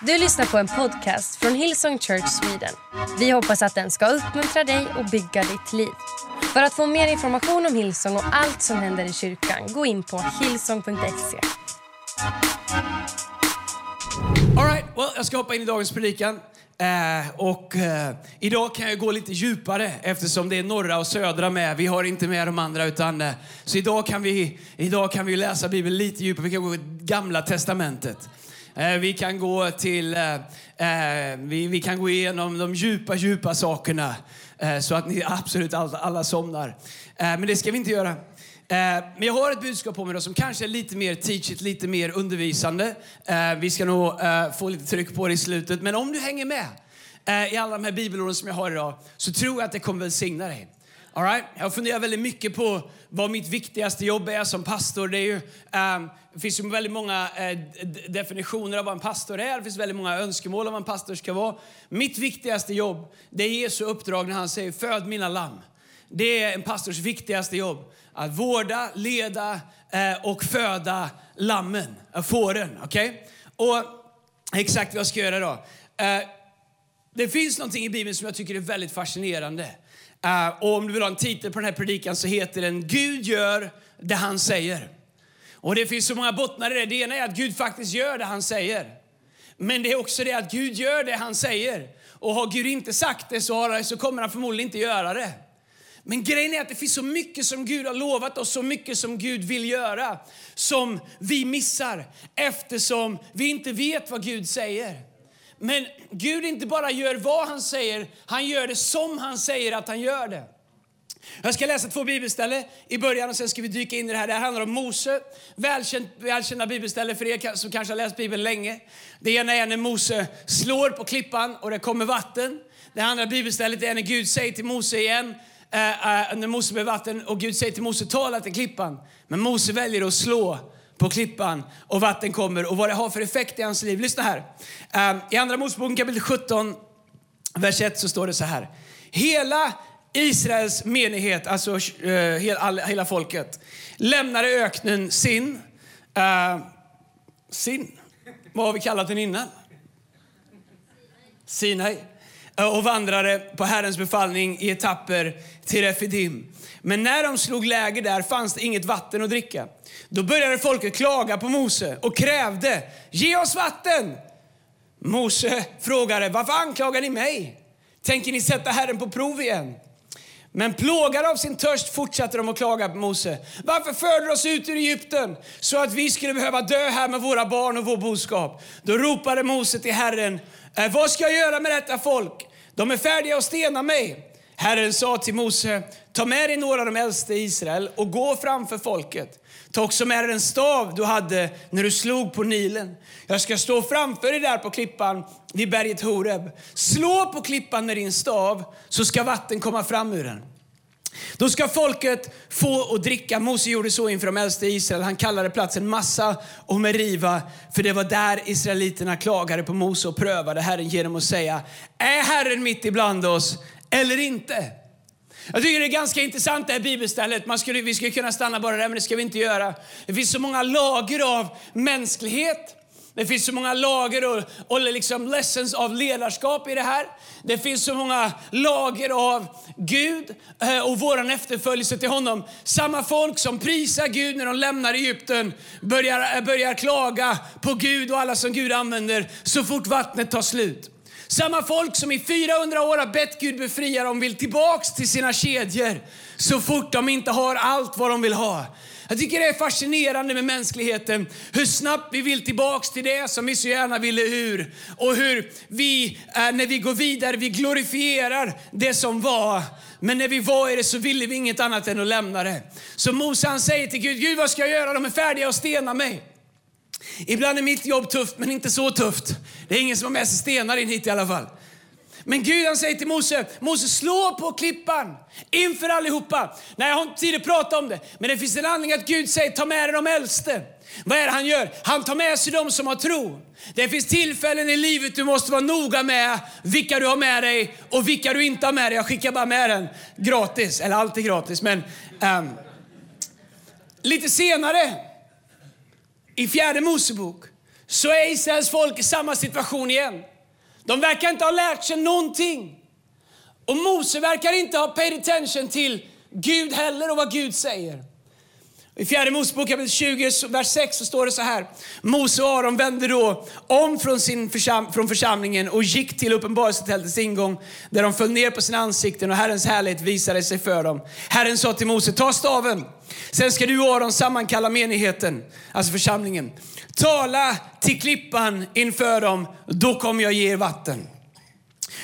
Du lyssnar på en podcast från Hillsong Church Sweden. Vi hoppas att den ska uppmuntra dig och bygga ditt liv. För att få mer information om Hillsong och allt som händer i kyrkan, gå in på hillsong.se. Right, well, jag ska hoppa in i dagens predikan. Eh, och eh, idag kan jag gå lite djupare eftersom det är norra och södra med. Vi har inte med de andra utan eh, så idag kan vi idag kan vi läsa Bibeln lite djupare. Vi kan gå i Gamla testamentet. Eh, vi kan gå till eh, eh, vi, vi kan gå igenom de djupa djupa sakerna så att ni absolut alla, alla somnar. Men det ska vi inte göra. Men jag har ett budskap på mig då som kanske är lite mer teachigt, lite mer undervisande. Vi ska nog få lite tryck på det i slutet. Men om du hänger med i alla de här bibelorden som jag har idag så tror jag att det kommer välsigna dig. All right? Jag funderar väldigt mycket på vad mitt viktigaste jobb är som pastor. Det, är ju, um, det finns ju väldigt många uh, definitioner av vad en pastor är. Det finns väldigt många önskemål om vad en pastor ska vara. Mitt viktigaste jobb det är Jesu uppdrag när han säger föd mina lamm. Det är en pastors viktigaste jobb. Att vårda, leda uh, och föda lammen, uh, fåren. Okay? Och exakt vad jag ska göra då. Eh, det finns någonting i Bibeln som jag tycker är väldigt fascinerande. Eh, och om du vill ha en titel på den här predikan så heter den Gud gör det han säger. Och det finns så många bottnar i det. Det ena är att Gud faktiskt gör det han säger. Men det är också det att Gud gör det han säger. Och har Gud inte sagt det så, har, så kommer han förmodligen inte göra det. Men grejen är att det finns så mycket som Gud har lovat oss, så mycket som Gud vill göra, som vi missar eftersom vi inte vet vad Gud säger. Men Gud inte bara gör vad han säger, han gör det som han säger att han gör det. Jag ska läsa två bibelställen i början och sen ska vi dyka in i det här. Det här handlar om Mose, välkänt, välkända bibelställen för er som kanske har läst Bibeln länge. Det ena är när Mose slår på klippan och det kommer vatten. Det andra bibelstället är när Gud säger till Mose igen, eh, eh, när Mose blir vatten och Gud säger till Mose, tala till klippan. Men Mose väljer att slå på klippan och vatten kommer och vad det har för effekt i hans liv. Lyssna här. Ehm, I andra Moseboken kapitel 17, vers 1 så står det så här. Hela Israels menighet, alltså eh, hela, folket, lämnade öknen sin. Ehm, sin? Vad har vi kallat den innan? Sinai. Eh, och vandrade på Herrens befallning i etapper till Refidim. Men när de slog läger där fanns det inget vatten att dricka. Då började folket klaga på Mose och krävde, ge oss vatten! Mose frågade, varför anklagar ni mig? Tänker ni sätta Herren på prov igen? Men plågade av sin törst fortsatte de att klaga på Mose. Varför förde du oss ut ur Egypten så att vi skulle behöva dö här med våra barn och vår boskap? Då ropade Mose till Herren, "Eh, vad ska jag göra med detta folk? De är färdiga att stena mig. Herren sa till Mose, ta med dig några av de äldste i Israel och gå framför folket. Ta också med dig den stav du hade när du slog på Nilen. Jag ska stå framför dig där på klippan vid berget Horeb. Slå på klippan med din stav så ska vatten komma fram ur den. Då ska folket få och dricka. Mose gjorde så inför de äldste i Israel. Han kallade platsen Massa och Meriva, för det var där israeliterna klagade på Mose och prövade Herren genom att säga, är Herren mitt ibland oss eller inte? Jag tycker det är ganska intressant det här bibelstället. Man skulle, vi skulle kunna stanna bara där, men det ska vi inte göra. Det finns så många lager av mänsklighet. Det finns så många lager och, och liksom lessons av ledarskap i det här. Det finns så många lager av Gud eh, och vår efterföljelse till honom. Samma folk som prisar Gud när de lämnar Egypten börjar, eh, börjar klaga på Gud och alla som Gud använder så fort vattnet tar slut. Samma folk som i 400 år har bett Gud befria dem vill tillbaks till sina kedjor så fort de inte har allt vad de vill ha. Jag tycker det är fascinerande med mänskligheten, hur snabbt vi vill tillbaks till det som vi så gärna ville ur. Och hur vi, när vi går vidare, vi glorifierar det som var. Men när vi var i det så ville vi inget annat än att lämna det. Så Mose han säger till Gud, Gud vad ska jag göra? De är färdiga att stena mig. Ibland är mitt jobb tufft, men inte så tufft. Det är ingen som har med sig stenar in hit i alla fall. Men Gud han säger till Mose, Mose slå på klippan inför allihopa. Nej, jag har inte tid att prata om det. Men det finns en anledning att Gud säger, ta med dig de äldste. Vad är det han gör? Han tar med sig de som har tro. Det finns tillfällen i livet du måste vara noga med vilka du har med dig och vilka du inte har med dig. Jag skickar bara med den gratis, eller alltid gratis. Men um, lite senare i fjärde Mosebok så är Israels folk i samma situation igen. De verkar inte ha lärt sig någonting. Och Mose verkar inte ha paid attention till Gud heller och vad Gud säger. I fjärde Mosebok kapitel 20, vers 6 så står det så här. Mose och Aron vände då om från, sin försam från församlingen och gick till uppenbarelsetältets ingång där de föll ner på sina ansikten och Herrens härlighet visade sig för dem. Herren sa till Mose, ta staven. Sen ska du och Aron sammankalla menigheten, alltså församlingen. Tala till klippan inför dem, då kommer jag ge er vatten.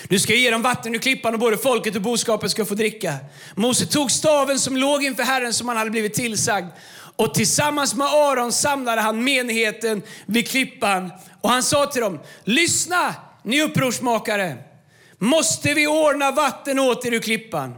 Du ska ge dem vatten ur klippan och både folket och boskapet ska få dricka. Mose tog staven som låg inför Herren som han hade blivit tillsagd och tillsammans med Aron samlade han menigheten vid klippan och han sa till dem, lyssna ni upprorsmakare, måste vi ordna vatten åt er ur klippan?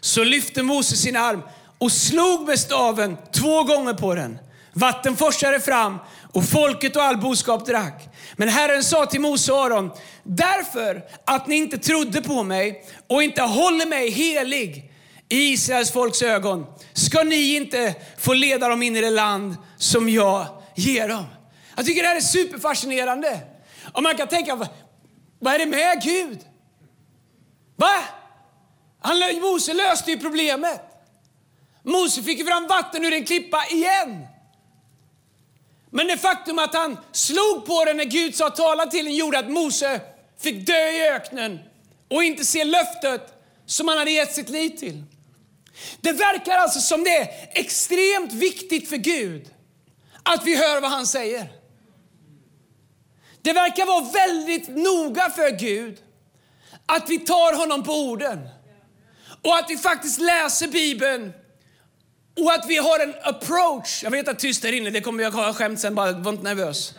Så lyfte Mose sin arm och slog med staven två gånger på den. Vatten forsade fram och folket och all boskap drack. Men Herren sa till Mose och Aron, därför att ni inte trodde på mig och inte håller mig helig i Israels folks ögon, ska ni inte få leda dem in i det land som jag ger dem. Jag tycker det här är superfascinerande. Och man kan tänka, vad är det med Gud? Va? Han, Mose löste ju problemet. Mose fick fram vatten ur en klippa igen. Men det faktum att han slog på den när Gud sa tala till den gjorde att Mose fick dö i öknen och inte se löftet som han hade gett sitt liv till. Det verkar alltså som det är extremt viktigt för Gud att vi hör vad han säger. Det verkar vara väldigt noga för Gud att vi tar honom på orden och att vi faktiskt läser Bibeln och att vi har en approach. Jag vet att tyst där inne, det kommer jag ha skämt sen, bara var inte nervös.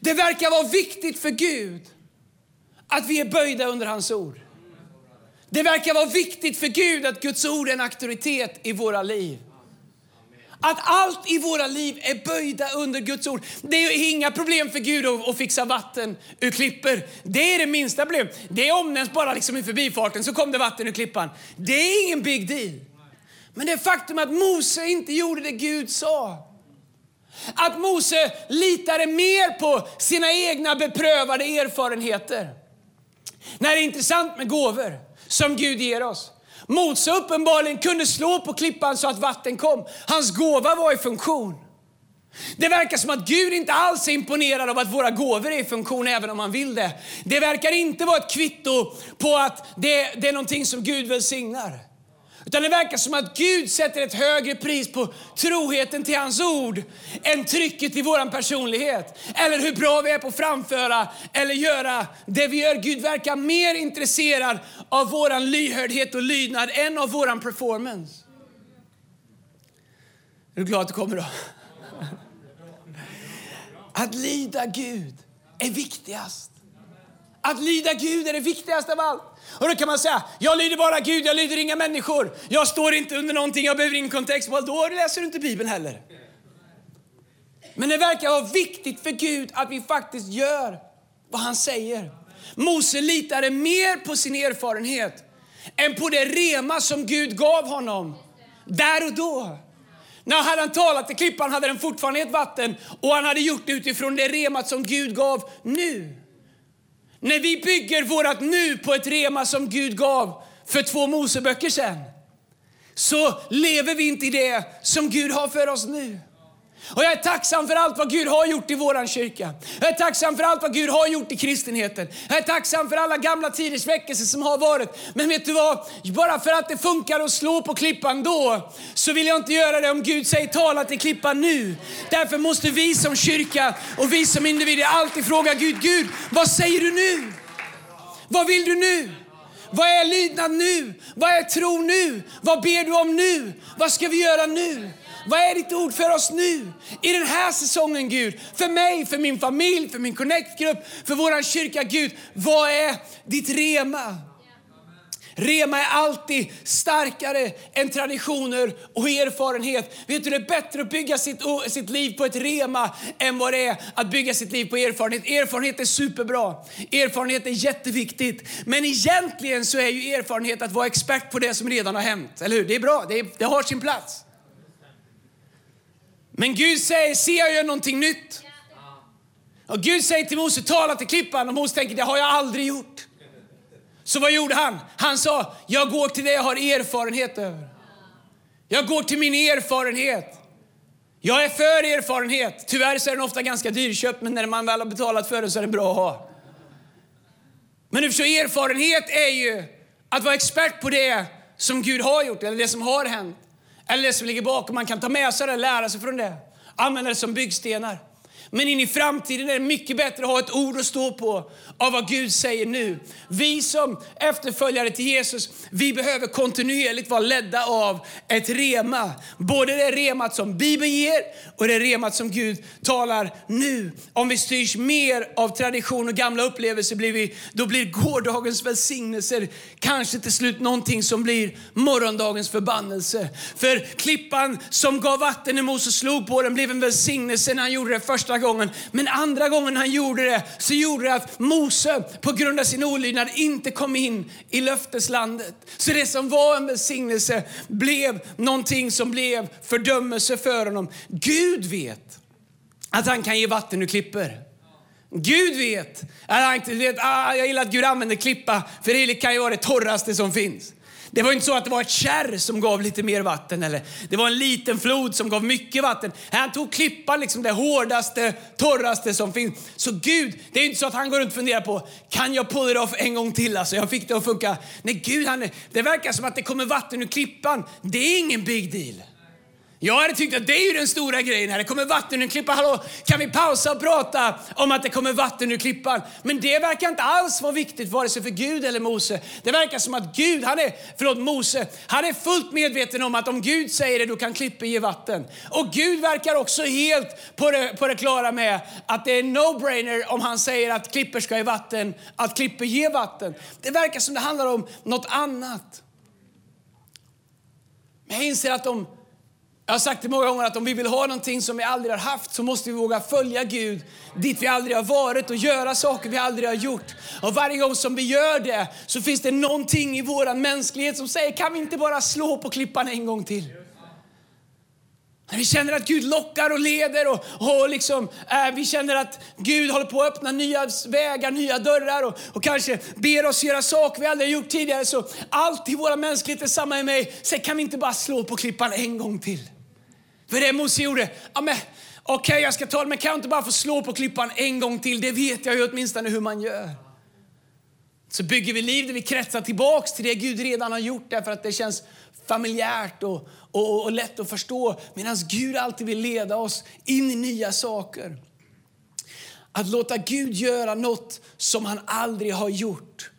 Det verkar vara viktigt för Gud att vi är böjda under hans ord. Det verkar vara viktigt för Gud att Guds ord är en auktoritet i våra liv. Att allt i våra liv är böjda under Guds ord. Det är inga problem för Gud att, fixa vatten ur klippor. Det är det minsta problem. Det omnämns bara liksom i förbifarten, så kom det vatten ur klippan. Det är ingen big deal. Men det faktum att Mose inte gjorde det Gud sa. Att Mose litade mer på sina egna beprövade erfarenheter. När det är intressant med gåvor som Gud ger oss. Mose uppenbarligen kunde slå på klippan så att vatten kom. Hans gåva var i funktion. Det verkar som att Gud inte alls är imponerad av att våra gåvor är i funktion även om han vill det. Det verkar inte vara ett kvitto på att det, det är någonting som Gud välsignar. Utan det verkar som att Gud sätter ett högre pris på troheten till hans ord än trycket i vår personlighet. Eller hur bra vi är på att framföra eller göra det vi gör. Gud verkar mer intresserad av vår lyhördhet och lydnad än av vår performance. Är du glad att du kommer då? Att lyda Gud är viktigast. Att lyda Gud är det viktigaste av allt. Och då kan man säga, jag lyder bara Gud, jag lyder inga människor. Jag står inte under någonting, jag behöver ingen kontext. Då läser du inte Bibeln heller. Men det verkar vara viktigt för Gud att vi faktiskt gör vad han säger. Mose litade mer på sin erfarenhet än på det rema som Gud gav honom där och då. När hade han talat till klippan hade den fortfarande ett vatten och han hade gjort det utifrån det remat som Gud gav nu. När vi bygger vårt nu på ett rema som Gud gav för två Moseböcker sen så lever vi inte i det som Gud har för oss nu. Och jag är tacksam för allt vad Gud har gjort i våran kyrka. Jag är tacksam för allt vad Gud har gjort i kristenheten. Jag är tacksam för alla gamla tiders väckelser som har varit. Men vet du vad? Bara för att det funkar att slå på klippan då, så vill jag inte göra det om Gud säger tala till klippan nu. Därför måste vi som kyrka och vi som individer alltid fråga Gud, Gud, vad säger du nu? Vad vill du nu? Vad är lydnad nu? Vad är tro nu? Vad ber du om nu? Vad ska vi göra nu? Vad är ditt ord för oss nu? I den här säsongen Gud. För mig, för min familj, för min connect-grupp, för vår kyrka Gud. Vad är ditt rema? Rema är alltid starkare än traditioner och erfarenhet. Vet du, det är bättre att bygga sitt, sitt liv på ett rema än vad det är att bygga sitt liv på erfarenhet. Erfarenhet är superbra. Erfarenhet är jätteviktigt. Men egentligen så är ju erfarenhet att vara expert på det som redan har hänt. Eller hur? Det är bra, det, är, det har sin plats. Men Gud säger, se jag gör någonting nytt. Och Gud säger till Mose, tala till klippan. Och Mose tänker, det har jag aldrig gjort. Så vad gjorde han? Han sa, jag går till det jag har erfarenhet över. Jag går till min erfarenhet. Jag är för erfarenhet. Tyvärr så är den ofta ganska dyrköpt, men när man väl har betalat för den så är den bra att ha. Men du förstår, erfarenhet är ju att vara expert på det som Gud har gjort, eller det som har hänt. Eller det som ligger bakom. Man kan ta med sig det, lära sig från det. Använda det som byggstenar. Men in i framtiden är det mycket bättre att ha ett ord att stå på av vad Gud säger nu. Vi som efterföljare till Jesus, vi behöver kontinuerligt vara ledda av ett rema. Både det remat som Bibeln ger och det remat som Gud talar nu. Om vi styrs mer av tradition och gamla upplevelser, blir vi, då blir gårdagens välsignelser kanske till slut någonting som blir morgondagens förbannelse. För klippan som gav vatten när Moses slog på den blev en välsignelse när han gjorde det första gången. Men andra gången han gjorde det så gjorde det att Mose på grund av sin olydnad inte kom in i löfteslandet. Så det som var en välsignelse blev någonting som blev fördömelse för honom. Gud vet att han kan ge vatten ur klippor. Gud vet, att han vet ah, jag gillar att Gud använder klippa för det kan ju vara det torraste som finns. Det var inte så att det var ett kärr som gav lite mer vatten eller det var en liten flod som gav mycket vatten. Han tog klippan, liksom det hårdaste, torraste som finns. Så Gud, det är inte så att han går runt och funderar på, kan jag pull it off en gång till? Alltså, jag fick det att funka. Nej, Gud, han, det verkar som att det kommer vatten ur klippan. Det är ingen big deal. Jag hade tyckt att det är ju den stora grejen här. Det kommer vatten ur klippan. Hallå, kan vi pausa och prata om att det kommer vatten ur klippan? Men det verkar inte alls vara viktigt vare sig för Gud eller Mose. Det verkar som att Gud, han är, förlåt Mose, han är fullt medveten om att om Gud säger det, då kan klippan ge vatten. Och Gud verkar också helt på det, på det klara med att det är no-brainer om han säger att klippor ska ge vatten, att klippor ger vatten. Det verkar som det handlar om något annat. Men jag inser att de jag har sagt det många gånger att om vi vill ha någonting som vi aldrig har haft så måste vi våga följa Gud dit vi aldrig har varit och göra saker vi aldrig har gjort. Och varje gång som vi gör det så finns det någonting i vår mänsklighet som säger kan vi inte bara slå på klippan en gång till? När vi känner att Gud lockar och leder och, och liksom, äh, vi känner att Gud håller på att öppna nya vägar, nya dörrar och, och kanske ber oss göra saker vi aldrig gjort tidigare. Så allt i våra mänskligheter, samma i mig. Säg, kan vi inte bara slå på klippan en gång till? För det Mose gjorde, ja men okej okay, jag ska ta det, men kan jag inte bara få slå på klippan en gång till? Det vet jag ju åtminstone hur man gör. Så bygger vi liv där vi kretsar tillbaks till det Gud redan har gjort därför att det känns familjärt och, och, och lätt att förstå. Medan Gud alltid vill leda oss in i nya saker. Att låta Gud göra något som han aldrig har gjort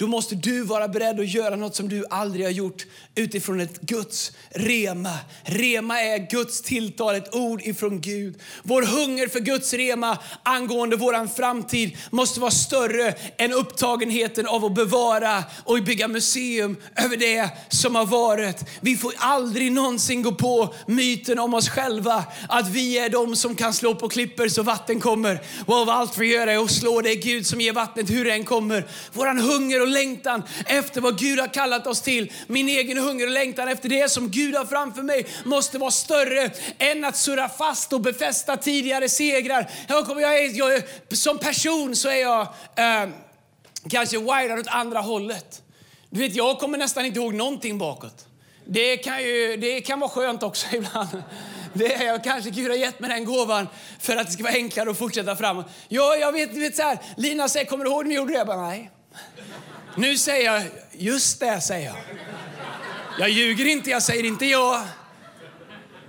då måste du vara beredd att göra något som du aldrig har gjort utifrån ett Guds rema. Rema är Guds tilltal, ett ord ifrån Gud. Vår hunger för Guds rema angående vår framtid måste vara större än upptagenheten av att bevara och bygga museum över det som har varit. Vi får aldrig någonsin gå på myten om oss själva att vi är de som kan slå på klippor så vatten kommer. Och av allt vi gör är att slå, det är Gud som ger vattnet hur det än kommer. Våran hunger och längtan efter vad Gud har kallat oss till, min egen hunger och längtan efter det som Gud har framför mig måste vara större än att surra fast och befästa tidigare segrar. Jag, kommer, jag, är, jag som person så är jag eh, kanske wired åt andra hållet. Du vet, jag kommer nästan inte ihåg någonting bakåt. Det kan, ju, det kan vara skönt också ibland. Det är jag kanske Gud har gett mig den gåvan för att det ska vara enklare att fortsätta framåt. Ja, jag vet, vet så här, Lina säger, kommer du ihåg när vi gjorde det? Jag bara, nej. Nu säger jag, just det, säger jag. Jag ljuger inte, jag säger inte ja.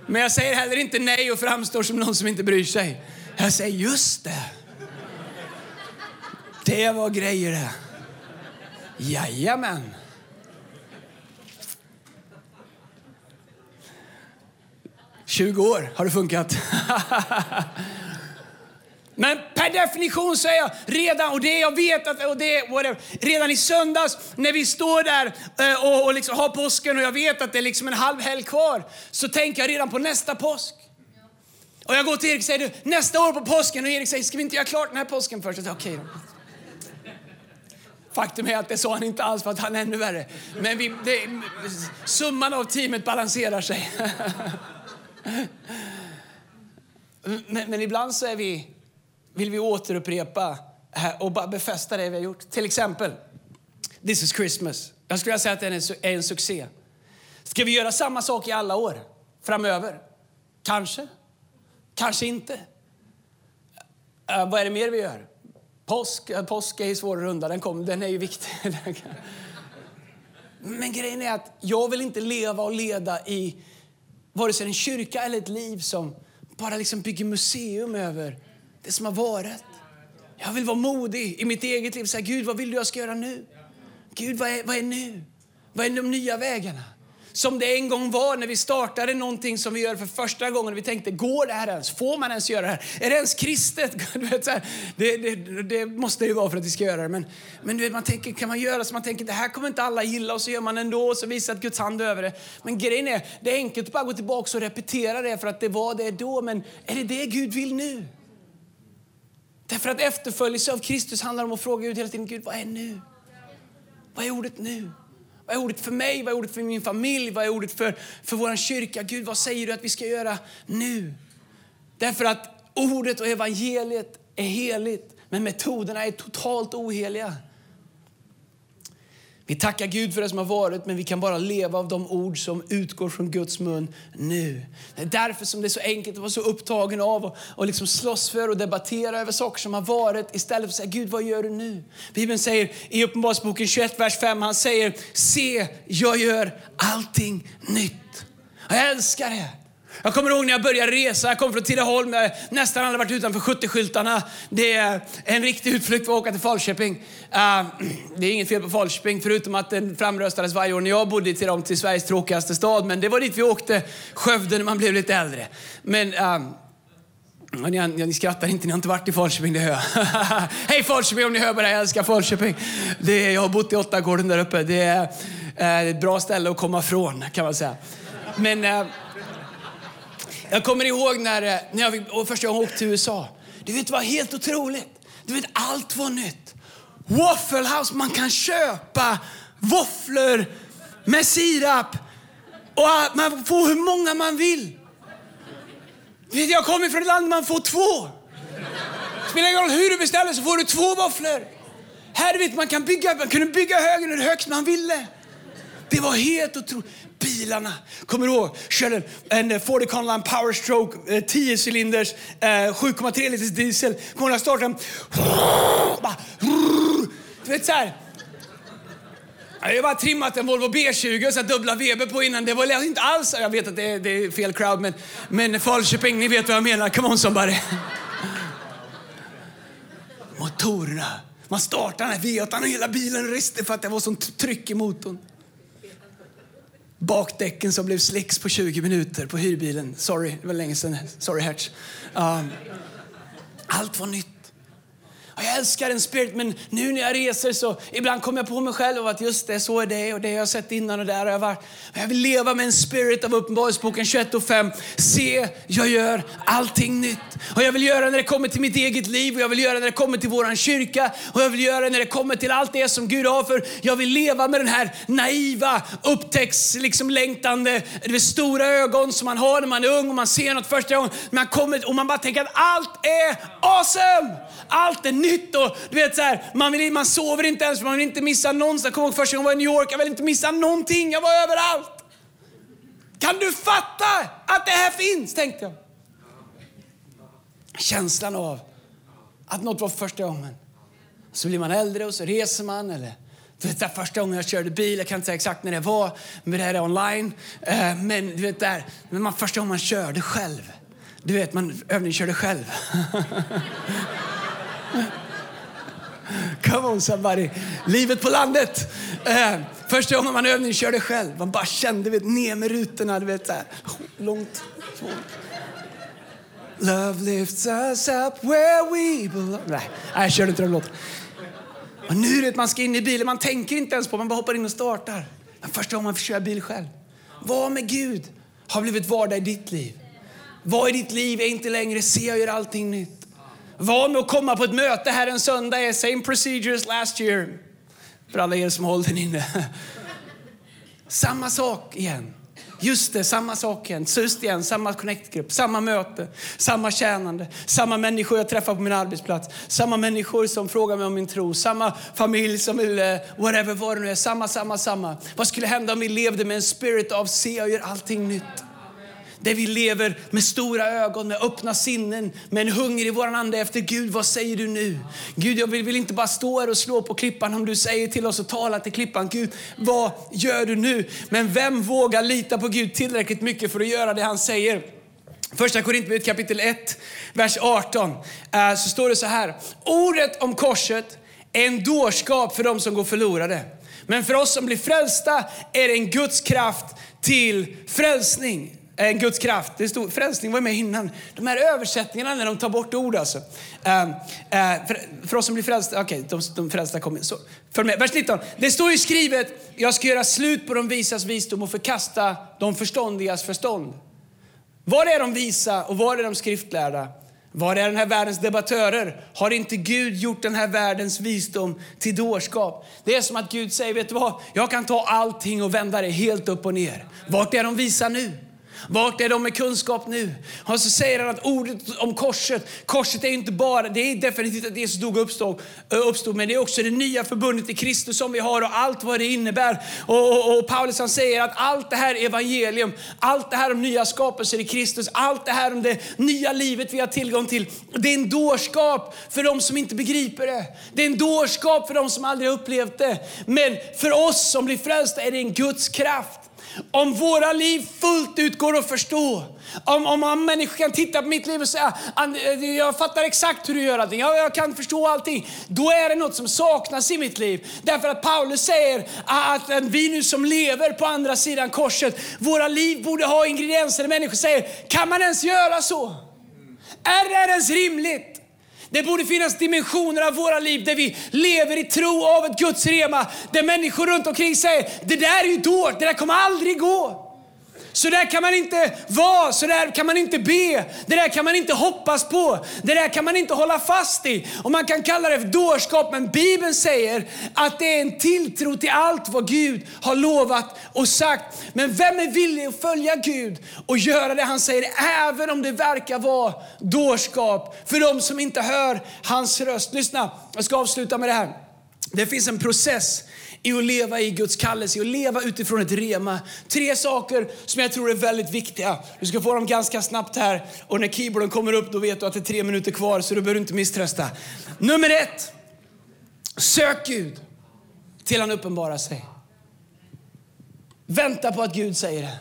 Men jag säger heller inte nej och framstår som någon som inte bryr sig. Jag säger just det. Det var grejer det. Jajamän. Tjugo år har det funkat. Men per definition så är jag redan, och det jag vet att, och det, whatever, redan i söndags när vi står där eh, och, och liksom har påsken och jag vet att det är liksom en halv helg kvar, så tänker jag redan på nästa påsk. Och jag går till Erik och säger, du, nästa år på påsken, och Erik säger, ska vi inte göra klart den här påsken först? Jag säger, Okej okay då. Faktum är att det sa han inte alls för att han är ännu värre. Men vi, det, summan av teamet balanserar sig. men, men ibland så är vi vill vi återupprepa och bara befästa det vi har gjort. Till exempel, This is Christmas. Jag skulle säga att den är en succé. Ska vi göra samma sak i alla år framöver? Kanske. Kanske inte. Uh, vad är det mer vi gör? Påsk, uh, påsk är ju svår att runda, den, kom, den är ju viktig. Men grejen är att jag vill inte leva och leda i vare sig en kyrka eller ett liv som bara liksom bygger museum över det som har varit. Jag vill vara modig i mitt eget liv. Säga, Gud, vad vill du jag ska göra nu? Gud, vad är, vad är nu? Vad är de nya vägarna? Som det en gång var när vi startade någonting som vi gör för första gången. Vi tänkte, går det här ens? Får man ens göra det här? Är det ens kristet? det, det, det, måste ju vara för att vi ska göra det. Men, men du vet, man tänker, kan man göra så man tänker, det här kommer inte alla gilla och så gör man ändå och så visar att Guds hand över det. Men grejen är, det är enkelt att bara gå tillbaka och repetera det för att det var det då. Men är det det Gud vill nu? Därför att efterföljelse av Kristus handlar om att fråga Gud hela tiden, Gud vad är nu? Vad är ordet nu? Vad är ordet för mig? Vad är ordet för min familj? Vad är ordet för, för vår kyrka? Gud, vad säger du att vi ska göra nu? Därför att ordet och evangeliet är heligt, men metoderna är totalt oheliga. Vi tackar Gud för det som har varit, men vi kan bara leva av de ord som utgår från Guds mun nu. Det är därför som det är så enkelt att vara så upptagen av och, och liksom slåss för och debattera över saker som har varit istället för att säga Gud, vad gör du nu? Bibeln säger i Uppenbarelseboken 21, vers 5, han säger se, jag gör allting nytt. Jag älskar det. Jag kommer ihåg när jag började resa. Jag kom från Tidaholm. Jag nästan aldrig varit utanför 70-skyltarna. Det är en riktig utflykt för att åka till Falköping. Uh, det är inget fel på Falköping, förutom att den framröstades varje år när jag bodde i Tidaholm till Sveriges tråkigaste stad. Men det var dit vi åkte, Skövde, när man blev lite äldre. Men... Uh, ni, ni skrattar inte, ni har inte varit i Falköping, det hör jag. Hej Falköping om ni hör på det jag älskar Falköping. Det är, jag har bott i Åttagården där uppe. Det är, det är ett bra ställe att komma från kan man säga. Men... Uh, jag kommer ihåg när, eh, när jag och första gången åkte till USA. Du vet, det var helt otroligt. Du vet, allt var nytt. Waffle House, man kan köpa våfflor med sirap och man får hur många man vill. Du Vet, jag kommer från ett land där man får två. Spelar ingen roll hur du beställer så får du två våfflor. Här vet man kan bygga, man kunde bygga högen hur högt man ville. Det var helt otroligt bilarna. Kommer du ihåg? Körde en eh, Ford Econoline Power Stroke, eh, 10 cylinders, eh, 7,3-liters diesel. Kommer du ihåg starten? Du vet så här. Jag har bara trimmat en Volvo B20 och så dubbla VB på innan. Det var inte alls, jag vet att det är, det är fel crowd, men, men Falköping, ni vet vad jag menar. Come on somebody. Motorerna. Man startade den här V8 och hela bilen reste för att det var sånt tryck i motorn. Bakdäcken som blev slicks på 20 minuter på hyrbilen. Sorry, det var länge sedan. Sorry Hertz. Um, allt var nytt. Jag älskar en spirit, men nu när jag reser så ibland kommer jag på mig själv att just det, så är det och det jag har sett innan och där har jag varit. Men Jag vill leva med en spirit av Uppenbarelseboken 21 och 5. Se, jag gör allting nytt. Och jag vill göra när det kommer till mitt eget liv och jag vill göra när det kommer till våran kyrka och jag vill göra när det kommer till allt det som Gud har för. Jag vill leva med den här naiva, upptäcks, liksom längtande, det stora ögon som man har när man är ung och man ser något första gången. Man kommer och man bara tänker att allt är awesome! Allt är nytt nytt. och du vet så här, man, vill, man sover inte ens, man vill inte missa någonstans. Jag kommer ihåg första gången jag var i New York, jag vill inte missa någonting, jag var överallt. Kan du fatta att det här finns, tänkte jag. Känslan av att något var första gången. Så blir man äldre och så reser man. Eller, du vet, där första gången jag körde bil, jag kan inte säga exakt när det var, men det här är online. Eh, men du vet, där, men man, första gången man körde själv. Du vet, man övningskörde själv. Come on somebody. Livet på landet. Eh, första gången man övning körde själv. Man bara kände, vet, ner med rutorna. Du vet, så här, långt. Så. Love lifts us up where we belong. Nej, jag körde inte den låten. Och nu vet man ska in i bilen, man tänker inte ens på man bara hoppar in och startar. Men första gången man får köra bil själv. Var med Gud har blivit vardag i ditt liv. Vad i ditt liv är inte längre se och gör allting nytt. Var med att komma på ett möte här en söndag är same procedure as last year. För alla er som håller den inne. Samma sak igen. Just det, samma sak igen. Just igen, samma connect-grupp, samma möte, samma tjänande, samma människor jag träffar på min arbetsplats, samma människor som frågar mig om min tro, samma familj som vill, eh, whatever vad det nu är, samma, samma, samma. Vad skulle hända om vi levde med en spirit av se och gör allting nytt? Där vi lever med stora ögon, med öppna sinnen, med en hunger i vår ande efter Gud. Vad säger du nu? Gud, jag vill, vill inte bara stå här och slå på klippan om du säger till oss och tala till klippan. Gud, vad gör du nu? Men vem vågar lita på Gud tillräckligt mycket för att göra det han säger? Första Korintierbrevet kapitel 1, vers 18, eh, så står det så här. Ordet om korset är en dårskap för dem som går förlorade. Men för oss som blir frälsta är det en Guds kraft till frälsning en Guds kraft. Det stod, frälsning var med innan. De här översättningarna när de tar bort ord alltså. Ehm, eh, uh, uh, för, för, oss som blir frälsta, okej, okay, de, de frälsta kommer. Så, för med. Vers 19. Det står ju skrivet, jag ska göra slut på de visas visdom och förkasta de förståndigas förstånd. Var är de visa och var är de skriftlärda? Var är den här världens debattörer? Har inte Gud gjort den här världens visdom till dårskap? Det är som att Gud säger, vet du vad? Jag kan ta allting och vända det helt upp och ner. Vart är de visa nu? Vart är de med kunskap nu? Och så säger han att ordet om korset, korset är inte bara, det är definitivt att Jesus dog och uppstod, eh, uppstod, men det är också det nya förbundet i Kristus som vi har och allt vad det innebär. Och, och, och Paulus han säger att allt det här evangelium, allt det här om nya skapelser i Kristus, allt det här om det nya livet vi har tillgång till, det är en dårskap för de som inte begriper det. Det är en dårskap för de som aldrig har upplevt det. Men för oss som blir frälsta är det en Guds kraft. Om våra liv fullt ut går att förstå. Om, om, människor kan titta på mitt liv och säga ah, eh, jag fattar exakt hur du gör allting, jag, jag kan förstå allting. Då är det något som saknas i mitt liv. Därför att Paulus säger att vi nu som lever på andra sidan korset, våra liv borde ha ingredienser. Människor säger, kan man ens göra så? Är det ens rimligt? Det borde finnas dimensioner av våra liv där vi lever i tro av ett Guds rema. Där människor runt omkring säger, det där är ju dåligt, det där kommer aldrig gå. Så där kan man inte vara, så där kan man inte be, det där kan man inte hoppas på, det där kan man inte hålla fast i. Och man kan kalla det för dårskap, men Bibeln säger att det är en tilltro till allt vad Gud har lovat och sagt. Men vem är villig att följa Gud och göra det han säger, även om det verkar vara dårskap för de som inte hör hans röst? Lyssna, jag ska avsluta med det här. Det finns en process i att leva i Guds kallelse, i att leva utifrån ett rema. Tre saker som jag tror är väldigt viktiga. Du ska få dem ganska snabbt här och när keyboarden kommer upp då vet du att det är tre minuter kvar så du behöver inte misströsta. Nummer ett, sök Gud till han uppenbarar sig. Vänta på att Gud säger det.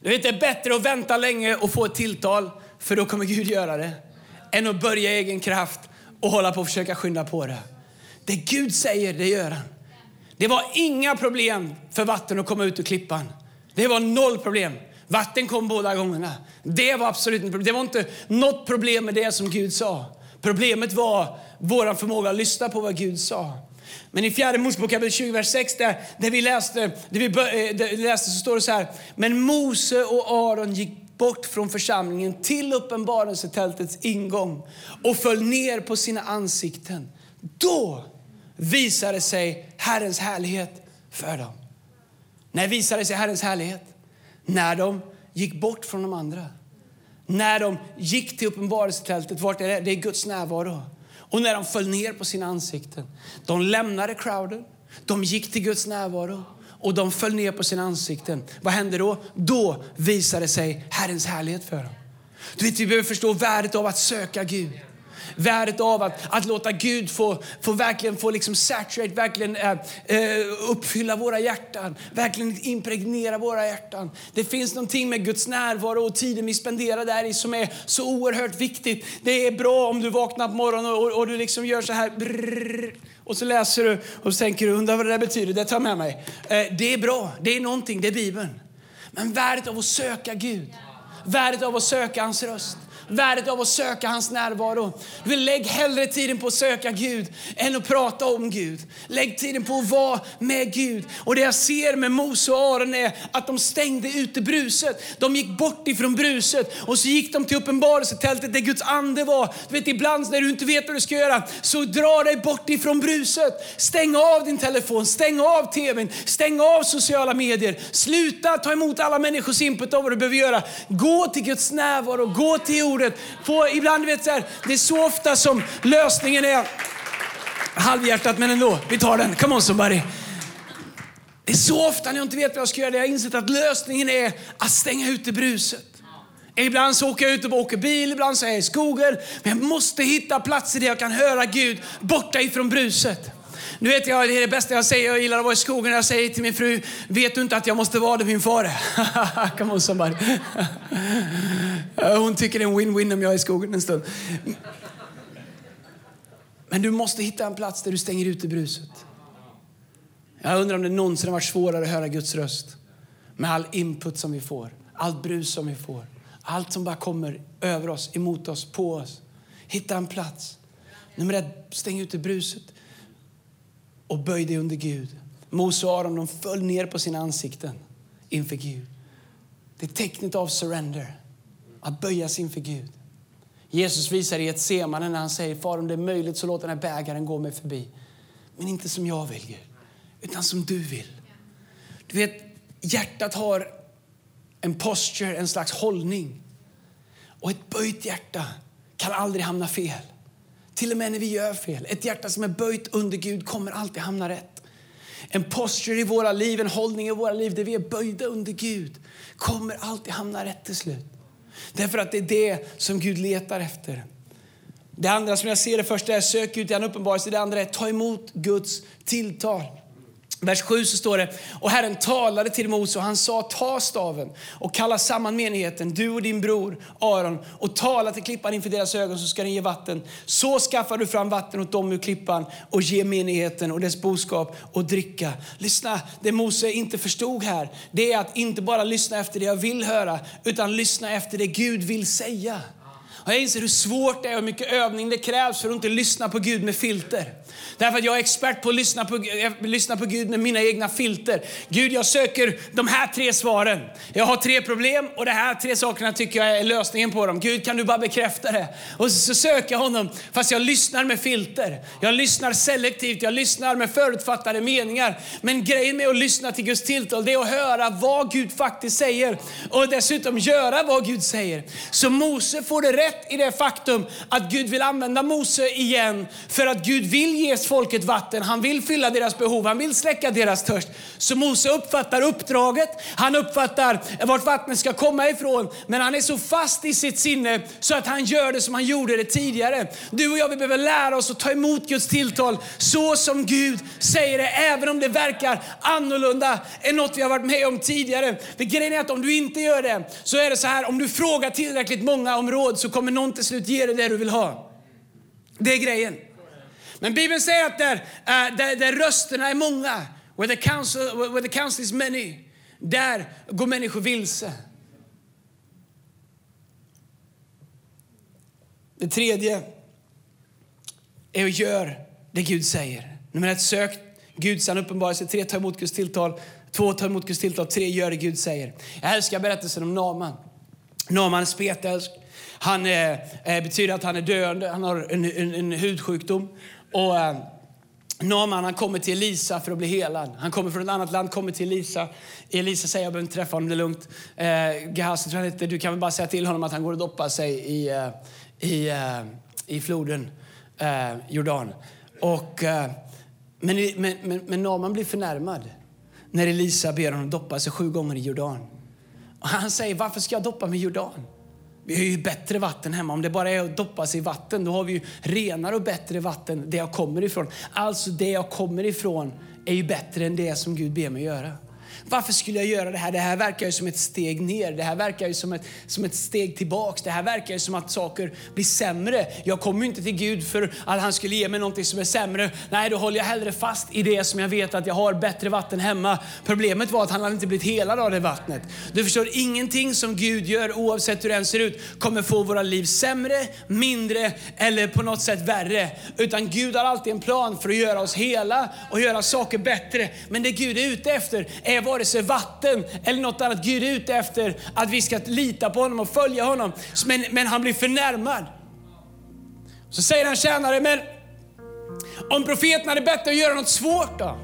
Du vet, det är bättre att vänta länge och få ett tilltal, för då kommer Gud göra det, än att börja i egen kraft och hålla på och försöka skynda på det. Det Gud säger, det gör han. Det var inga problem för vatten att komma ut ur klippan. Det var noll problem. Vatten kom båda gångerna. Det var absolut inte problem. Det var inte något problem med det som Gud sa. Problemet var vår förmåga att lyssna på vad Gud sa. Men i fjärde Mosebok kapitel 20, vers 6 där, där vi läste, där vi, eh, där vi läste så står det så här. Men Mose och Aron gick bort från församlingen till uppenbarelsetältets ingång och föll ner på sina ansikten. Då visade sig Herrens härlighet för dem. När visade sig Herrens härlighet? När de gick bort från de andra. När de gick till uppenbarelsetältet, vart är det? Det är Guds närvaro. Och när de föll ner på sina ansikten. De lämnade crowden, de gick till Guds närvaro och de föll ner på sina ansikten. Vad hände då? Då visade sig Herrens härlighet för dem. Du vet, vi behöver förstå värdet av att söka Gud. Värdet av att, att låta Gud få, få verkligen få liksom saturate, verkligen eh, eh, uppfylla våra hjärtan, verkligen impregnera våra hjärtan. Det finns någonting med Guds närvaro och tiden vi spenderar där i som är så oerhört viktigt. Det är bra om du vaknar på morgonen och, och, du liksom gör så här brrr, och så läser du och så tänker du, undrar vad det där betyder, det tar med mig. Eh, det är bra, det är någonting, det är Bibeln. Men värdet av att söka Gud, värdet av att söka hans röst värdet av att söka hans närvaro. Du vill lägg hellre tiden på att söka Gud än att prata om Gud. Lägg tiden på att vara med Gud. Och det jag ser med Mose och Aron är att de stängde ute bruset. De gick bort ifrån bruset och så gick de till uppenbarelsetältet där Guds ande var. Du vet ibland när du inte vet vad du ska göra, så dra dig bort ifrån bruset. Stäng av din telefon, stäng av tvn, stäng av sociala medier. Sluta ta emot alla människors input av vad du behöver göra. Gå till Guds närvaro, gå till ordet. Få, ibland vet så här, det är så ofta som lösningen är halvhjärtat men ändå, vi tar den. Come on somebody. Det är så ofta när jag inte vet vad jag ska göra, jag har insett att lösningen är att stänga ute bruset. Ibland så åker jag ut och åker bil, ibland så är jag i skogen. Men jag måste hitta platser där jag kan höra Gud borta ifrån bruset. Nu vet jag, det är det bästa jag säger, jag gillar att vara i skogen. Jag säger till min fru, vet du inte att jag måste vara där min far är? Come on somebody. Hon tycker det är en win-win om jag är i skogen en stund. Men du måste hitta en plats där du stänger ute bruset. Jag undrar om det någonsin har varit svårare att höra Guds röst. Med all input som vi får, allt brus som vi får. Allt som bara kommer över oss, emot oss, på oss. Hitta en plats. Nummer ett, stäng ute bruset och böj dig under Gud. Mose och Aron de föll ner på sina ansikten inför Gud. Det är tecknet av surrender, att böja sig inför Gud. Jesus visar i ett semane när han säger, Far om det är möjligt så låt den här bägaren gå mig förbi. Men inte som jag vill Gud, utan som du vill. Du vet, hjärtat har en posture, en slags hållning. Och ett böjt hjärta kan aldrig hamna fel. Till och med när vi gör fel. Ett hjärta som är böjt under Gud kommer alltid hamna rätt. En posture i våra liv, en hållning i våra liv där vi är böjda under Gud kommer alltid hamna rätt till slut. Därför att det är det som Gud letar efter. Det andra som jag ser det första är sök ut i en uppenbarelse. Det andra är ta emot Guds tilltal. Vers 7 så står det, och Herren talade till Mose och han sa, ta staven och kalla samman menigheten, du och din bror Aron, och tala till klippan inför deras ögon så ska den ge vatten. Så skaffar du fram vatten åt dem ur klippan och ge menigheten och dess boskap och dricka. Lyssna, det Mose inte förstod här, det är att inte bara lyssna efter det jag vill höra, utan lyssna efter det Gud vill säga. Och jag inser hur svårt det är och hur mycket övning det krävs för att inte lyssna på Gud med filter. Därför att jag är expert på att lyssna på, eh, lyssna på Gud med mina egna filter. Gud, jag söker de här tre svaren. Jag har tre problem och de här tre sakerna tycker jag är lösningen på dem. Gud, kan du bara bekräfta det? Och så, så söker jag honom fast jag lyssnar med filter. Jag lyssnar selektivt, jag lyssnar med förutfattade meningar. Men grejen med att lyssna till Guds tilltal, det är att höra vad Gud faktiskt säger och dessutom göra vad Gud säger. Så Mose får det rätt i det faktum att Gud vill använda Mose igen för att Gud vill ges folket vatten. Han vill fylla deras behov, han vill släcka deras törst. Så Mose uppfattar uppdraget, han uppfattar vart vattnet ska komma ifrån. Men han är så fast i sitt sinne så att han gör det som han gjorde det tidigare. Du och jag vi behöver lära oss att ta emot Guds tilltal så som Gud säger det, även om det verkar annorlunda än något vi har varit med om tidigare. För grejen är att om du inte gör det så är det så här, om du frågar tillräckligt många om råd så kommer någon till slut ge dig det du vill ha. Det är grejen. Men Bibeln säger att där, uh, där, där rösterna är många, where the, council, where the council is many, där går människor vilse. Det tredje är att göra det Gud säger. Nummer ett, sök Guds uppenbarelse. Tre, ta emot Guds tilltal. Två, ta emot Guds tilltal. Tre, gör det Gud säger. Jag älskar berättelsen om Naman. Naman är spetälsk. Han är, eh, betyder att han är döende, han har en, en, en hudsjukdom. Och eh, Naman han kommer till Elisa för att bli helad. Han kommer från ett annat land, kommer till Elisa. Elisa säger jag behöver inte träffa honom, det är lugnt. Eh, Gehazi tror jag heter, du kan väl bara säga till honom att han går och doppar sig i, eh, i, eh, i floden eh, Jordan. Och, eh, men, men, men, men Naman blir förnärmad när Elisa ber honom doppa sig sju gånger i Jordan. Och han säger, varför ska jag doppa mig i Jordan? Vi har ju bättre vatten hemma. Om det bara är att doppa sig i vatten, då har vi ju renare och bättre vatten där jag kommer ifrån. Alltså det jag kommer ifrån är ju bättre än det som Gud ber mig göra. Varför skulle jag göra det här? Det här verkar ju som ett steg ner. Det här verkar ju som ett, som ett steg tillbaks. Det här verkar ju som att saker blir sämre. Jag kommer ju inte till Gud för att han skulle ge mig någonting som är sämre. Nej, då håller jag hellre fast i det som jag vet att jag har bättre vatten hemma. Problemet var att han hade inte blivit helad av det vattnet. Du förstår, ingenting som Gud gör, oavsett hur den ser ut, kommer få våra liv sämre, mindre eller på något sätt värre. Utan Gud har alltid en plan för att göra oss hela och göra saker bättre. Men det Gud är ute efter är vad vare sig vatten eller något annat. Gud är ute efter att vi ska lita på honom och följa honom. Men, men han blir förnärmad. Så säger han tjänare, men om profeten hade bett dig att göra något svårt då?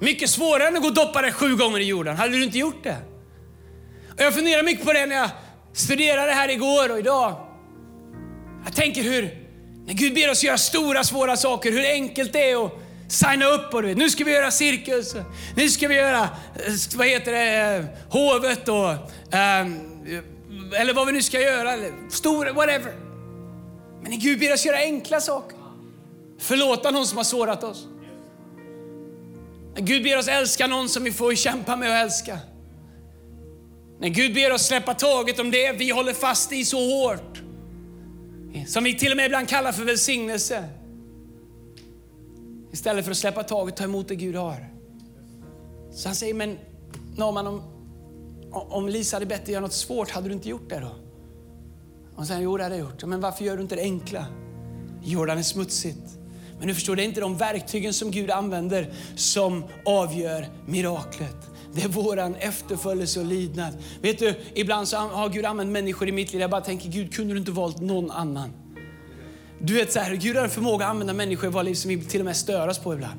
Mycket svårare än att gå och doppa dig sju gånger i jorden. Hade du inte gjort det? Och jag funderar mycket på det när jag studerade här igår och idag. Jag tänker hur, när Gud ber oss göra stora svåra saker, hur enkelt det är att signa upp och du vet, nu ska vi göra cirkus, nu ska vi göra, eh, vad heter det, eh, hovet och, um, eller vad vi nu ska göra, eller stora, whatever. Men när Gud ber oss göra enkla saker, förlåta någon som har sårat oss. När Gud ber oss älska någon som vi får kämpa med att älska. När Gud ber oss släppa taget om det vi håller fast i så hårt. Som vi till och med ibland kallar för välsignelse. Istället för att släppa taget och ta emot det Gud har. Så han säger, men Norman, om, om Lisa hade bett dig göra något svårt, hade du inte gjort det då? Och sen, jo det hade jag gjort. Men varför gör du inte det enkla? Jordan är smutsigt. Men du förstår, det är inte de verktygen som Gud använder som avgör miraklet. Det är våran efterföljelse och lydnad. Vet du, ibland så har Gud använt människor i mitt liv. Jag bara tänker, Gud kunde du inte valt någon annan? Du vet så här, Gud har en förmåga att använda människor i våra liv som vi till och med störas på ibland.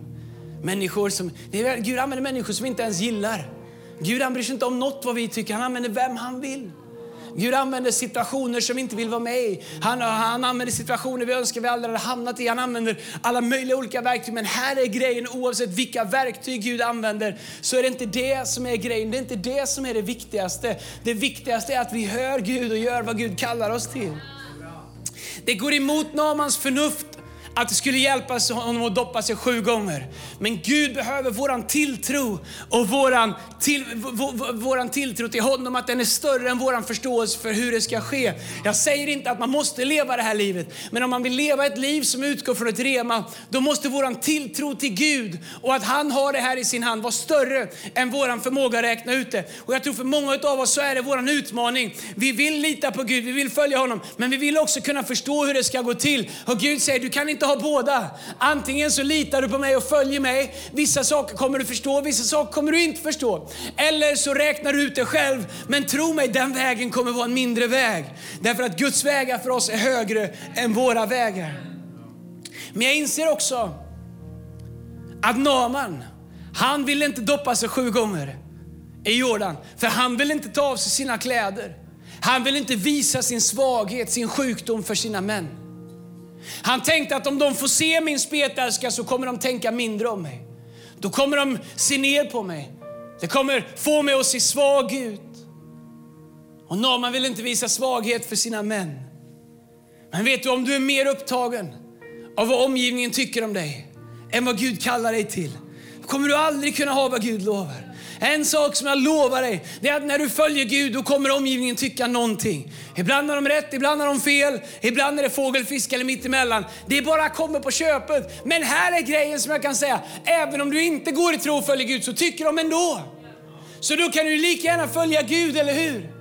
Människor som, Gud använder människor som vi inte ens gillar. Gud han bryr sig inte om något vad vi tycker, han använder vem han vill. Gud använder situationer som vi inte vill vara med i. Han, han använder situationer vi önskar vi aldrig hade hamnat i. Han använder alla möjliga olika verktyg. Men här är grejen, oavsett vilka verktyg Gud använder, så är det inte det som är grejen. Det är inte det som är det viktigaste. Det viktigaste är att vi hör Gud och gör vad Gud kallar oss till. Det går emot Namans förnuft att det skulle hjälpa honom att doppa sig sju gånger. Men Gud behöver våran tilltro och våran, till, våran tilltro till honom, att den är större än våran förståelse för hur det ska ske. Jag säger inte att man måste leva det här livet, men om man vill leva ett liv som utgår från ett rema, då måste våran tilltro till Gud och att han har det här i sin hand vara större än våran förmåga att räkna ut det. Och jag tror för många av oss så är det våran utmaning. Vi vill lita på Gud, vi vill följa honom, men vi vill också kunna förstå hur det ska gå till. Och Gud säger, du kan inte inte ha båda. Antingen så litar du på mig och följer mig. Vissa saker kommer du förstå, vissa saker kommer du inte förstå. Eller så räknar du ut det själv. Men tro mig, den vägen kommer vara en mindre väg. Därför att Guds vägar för oss är högre än våra vägar. Men jag inser också att Naman, han ville inte doppa sig sju gånger i Jordan. För han ville inte ta av sig sina kläder. Han ville inte visa sin svaghet, sin sjukdom för sina män. Han tänkte att om de får se min spetälska så kommer de tänka mindre om mig. Då kommer de se ner på mig. Det kommer få mig att se svag ut. Och Naman vill inte visa svaghet för sina män. Men vet du, om du är mer upptagen av vad omgivningen tycker om dig än vad Gud kallar dig till, kommer du aldrig kunna ha vad Gud lovar. En sak som jag lovar dig, det är att när du följer Gud då kommer omgivningen tycka någonting. Ibland har de rätt, ibland har de fel, ibland är det fågelfisk eller mittemellan. Det bara kommer på köpet. Men här är grejen som jag kan säga, även om du inte går i tro och följer Gud så tycker de ändå. Så då kan du lika gärna följa Gud, eller hur?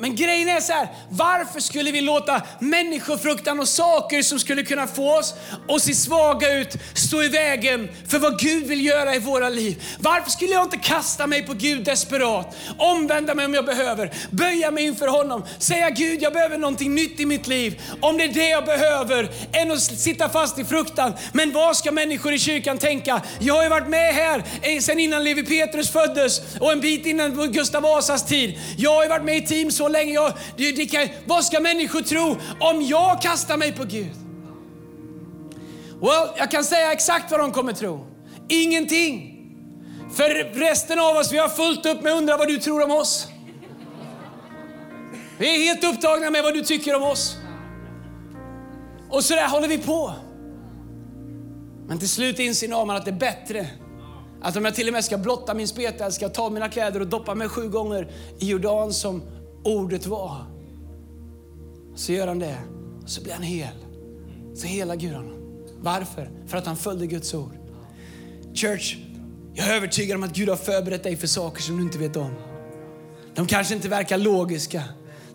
Men grejen är så här, varför skulle vi låta människofruktan och saker som skulle kunna få oss att se svaga ut stå i vägen för vad Gud vill göra i våra liv? Varför skulle jag inte kasta mig på Gud desperat, omvända mig om jag behöver, böja mig inför honom, säga Gud jag behöver någonting nytt i mitt liv. Om det är det jag behöver, än att sitta fast i fruktan. Men vad ska människor i kyrkan tänka? Jag har ju varit med här eh, sedan innan Levi Petrus föddes och en bit innan Gustav Vasas tid. Jag har ju varit med i team så länge. Jag, det, det kan, vad ska människor tro om jag kastar mig på Gud? Well, jag kan säga exakt vad de kommer tro. Ingenting. För resten av oss, vi har fullt upp med att undra vad du tror om oss. Vi är helt upptagna med vad du tycker om oss. Och så där håller vi på. Men till slut inser man att det är bättre Att om jag till och med ska blotta min spetälska, ska ta mina kläder och doppa mig sju gånger i Jordan som ordet var. Så gör han det, och så blir han hel. Så helar Gud honom. Varför? För att han följde Guds ord. Church, jag är övertygad om att Gud har förberett dig för saker som du inte vet om. De kanske inte verkar logiska.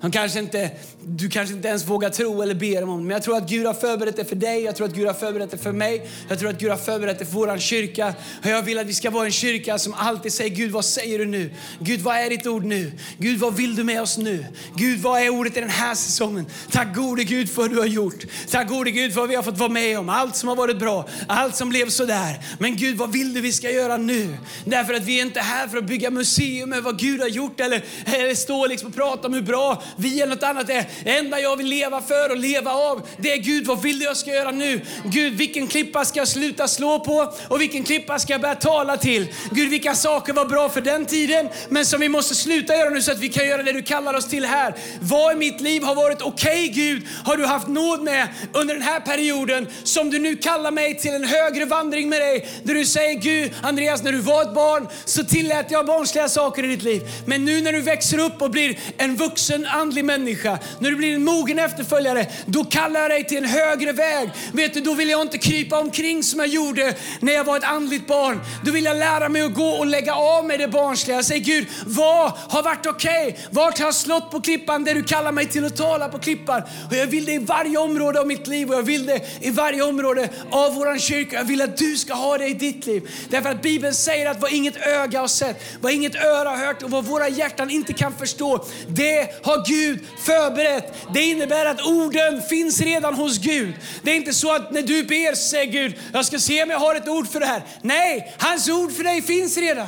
Han kanske inte, du kanske inte ens vågar tro eller be om om Men jag tror att Gud har förberett det för dig, jag tror att Gud har förberett det för mig. Jag tror att Gud har förberett det för vår kyrka. Och jag vill att vi ska vara en kyrka som alltid säger Gud vad säger du nu? Gud vad är ditt ord nu? Gud vad vill du med oss nu? Gud vad är ordet i den här säsongen? Tack gode Gud för vad du har gjort. Tack gode Gud för vad vi har fått vara med om. Allt som har varit bra, allt som blev sådär. Men Gud vad vill du vi ska göra nu? Därför att vi är inte här för att bygga museum med vad Gud har gjort eller, eller stå liksom och prata om hur bra vi eller något annat. Det enda jag vill leva för och leva av, det är Gud, vad vill du jag ska göra nu? Gud, vilken klippa ska jag sluta slå på och vilken klippa ska jag börja tala till? Gud, vilka saker var bra för den tiden, men som vi måste sluta göra nu så att vi kan göra det du kallar oss till här. Vad i mitt liv har varit okej, okay, Gud, har du haft nåd med under den här perioden som du nu kallar mig till en högre vandring med dig. Där du säger, Gud, Andreas, när du var ett barn så tillät jag barnsliga saker i ditt liv. Men nu när du växer upp och blir en vuxen andlig människa när du blir en mogen efterföljare, då kallar jag dig till en högre väg. Vet du, då vill jag inte krypa omkring som jag gjorde när jag var ett andligt barn. Då vill jag lära mig att gå och lägga av med det barnsliga. Jag säger Gud, vad har varit okej? Okay? Vart har jag slått på klippan där du kallar mig till att tala på klippan? Och jag vill det i varje område av mitt liv och jag vill det i varje område av vår kyrka. Jag vill att du ska ha det i ditt liv. Därför att Bibeln säger att vad inget öga har sett, vad inget öra har hört och vad våra hjärtan inte kan förstå, det har Gud förberett. Det innebär att orden finns redan hos Gud. Det är inte så att när du ber säger Gud, jag ska se om jag har ett ord för det här. Nej, hans ord för dig finns redan.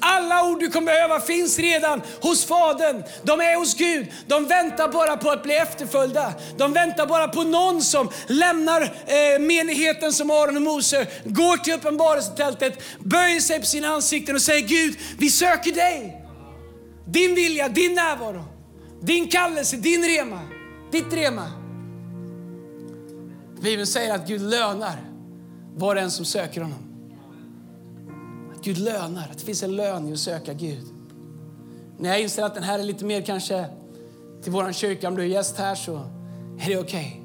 Alla ord du kommer behöva finns redan hos Fadern. De är hos Gud. De väntar bara på att bli efterföljda. De väntar bara på någon som lämnar eh, menigheten som Aron och Mose, går till uppenbarelsetältet, böjer sig på sina ansikten och säger Gud, vi söker dig. Din vilja, din närvaro. Din kallelse, din rema, ditt rema. Bibeln säger att Gud lönar var och en som söker honom. Att Gud lönar, att det finns en lön i att söka Gud. När jag inser att den här är lite mer kanske till vår kyrka, om du är gäst här så är det okej. Okay.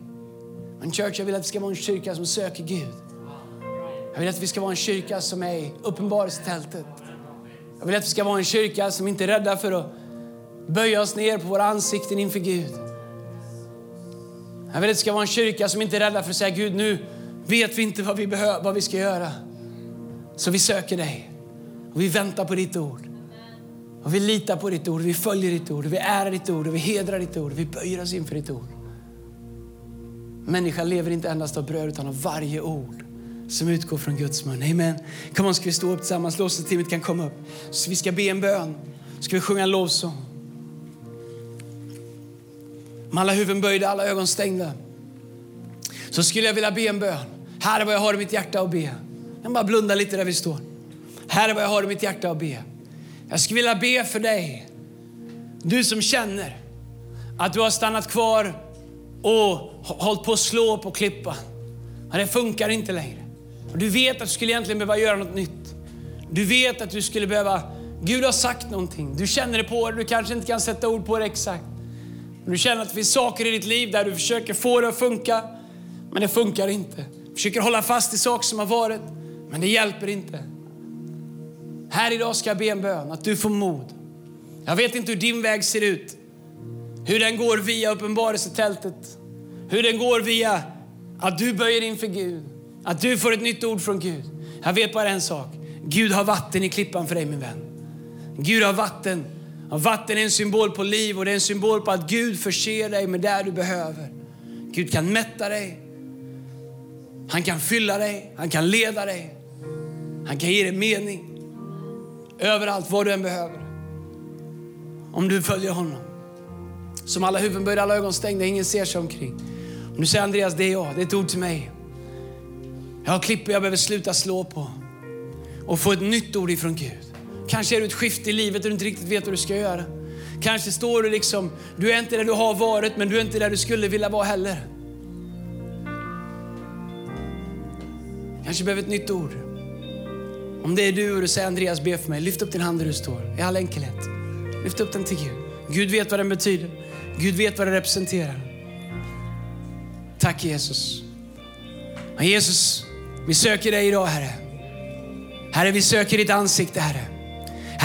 Men church, jag vill att vi ska vara en kyrka som söker Gud. Jag vill att vi ska vara en kyrka som är i uppenbarelsetältet. Jag vill att vi ska vara en kyrka som inte är rädda för att böja oss ner på våra ansikten inför Gud. Jag vill att det ska vara en kyrka som inte är rädda för att säga Gud, nu vet vi inte vad vi, behöver, vad vi ska göra. Så vi söker dig och vi väntar på ditt ord. Och vi litar på ditt ord, vi följer ditt ord, vi ärar ditt ord, vi hedrar ditt ord, vi böjer oss inför ditt ord. Människan lever inte endast av bröd utan av varje ord som utgår från Guds mun. Amen. Kom on, ska vi stå upp tillsammans? Lovsångsteamet kan komma upp. Så vi ska be en bön. Ska vi sjunga en lovsång. Med alla huvuden böjda, alla ögon stängda. Så skulle jag vilja be en bön. Här är vad jag har i mitt hjärta att be. Jag bara blunda lite där vi står. Här är vad jag har i mitt hjärta att be. Jag skulle vilja be för dig. Du som känner att du har stannat kvar och hållit på att slå på klippan. Men det funkar inte längre. Och du vet att du skulle egentligen behöva göra något nytt. Du vet att du skulle behöva, Gud har sagt någonting. Du känner det på dig, du kanske inte kan sätta ord på det exakt. Du känner att det finns saker i ditt liv där du försöker få det att funka, men det funkar inte. Du försöker hålla fast i saker som har varit, men det hjälper inte. Här idag ska jag be en bön, att du får mod. Jag vet inte hur din väg ser ut. Hur den går via uppenbarelsetältet. Hur den går via att du böjer inför Gud. Att du får ett nytt ord från Gud. Jag vet bara en sak. Gud har vatten i klippan för dig min vän. Gud har vatten vatten är en symbol på liv och det är en symbol på att Gud förser dig med det du behöver. Gud kan mätta dig. Han kan fylla dig, han kan leda dig. Han kan ge dig mening. Överallt, vad du än behöver. Om du följer honom. Som alla huvuden böjda, alla ögon stängda, ingen ser sig omkring. Om du säger Andreas, det är jag, det är ett ord till mig. Jag har klippor jag behöver sluta slå på och få ett nytt ord ifrån Gud. Kanske är du ett skifte i livet och du inte riktigt vet vad du ska göra. Kanske står du liksom, du är inte där du har varit men du är inte där du skulle vilja vara heller. Kanske behöver ett nytt ord. Om det är du och du säger Andreas be för mig, lyft upp din hand där du står. I all enkelhet. Lyft upp den till Gud. Gud vet vad den betyder. Gud vet vad den representerar. Tack Jesus. Jesus, vi söker dig idag Herre. Herre, vi söker ditt ansikte Herre.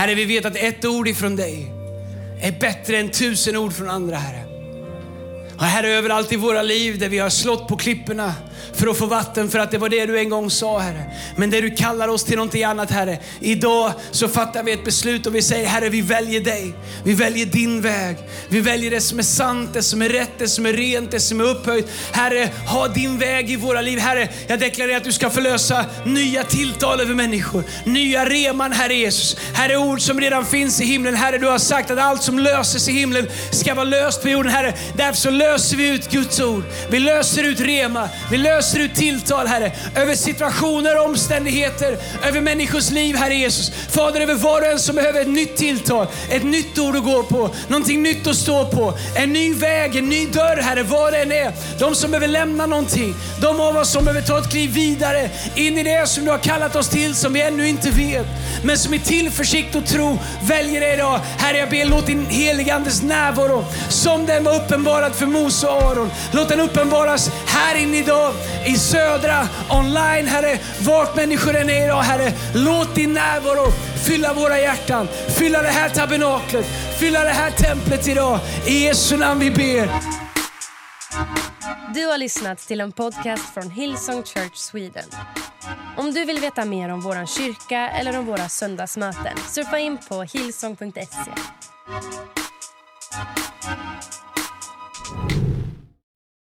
Herre, vi vet att ett ord ifrån dig är bättre än tusen ord från andra Herre. Och Herre, överallt i våra liv där vi har slått på klipporna för att få vatten, för att det var det du en gång sa Herre. Men där du kallar oss till någonting annat Herre. Idag så fattar vi ett beslut och vi säger Herre, vi väljer dig. Vi väljer din väg. Vi väljer det som är sant, det som är rätt, det som är rent, det som är upphöjt. Herre, ha din väg i våra liv. Herre, jag deklarerar att du ska förlösa nya tilltal över människor. Nya reman, Herre Jesus. Herre, ord som redan finns i himlen. Herre, du har sagt att allt som löses i himlen ska vara löst på jorden. Herre, därför så löser vi ut Guds ord. Vi löser ut rema. Vi löser ut tilltal, Herre, över situationer och omständigheter, över människors liv, Herre Jesus. Fader, över var och en som behöver ett nytt tilltal, ett nytt ord att gå på, någonting nytt att stå på, en ny väg, en ny dörr, Herre, vad det än är. De som behöver lämna någonting, de av oss som behöver ta ett kliv vidare in i det som du har kallat oss till, som vi ännu inte vet, men som i tillförsikt och tro väljer det idag. Herre, jag ber, låt din heligandes närvaro, som den var uppenbarad för Mose och Aron, låt den uppenbaras här inne idag i södra, online Herre, vart människor än är idag Herre. Låt din närvaro fylla våra hjärtan, fylla det här tabernaklet, fylla det här templet idag. I Jesu namn vi ber. Du har lyssnat till en podcast från Hillsong Church Sweden. Om du vill veta mer om vår kyrka eller om våra söndagsmöten surfa in på hillsong.se.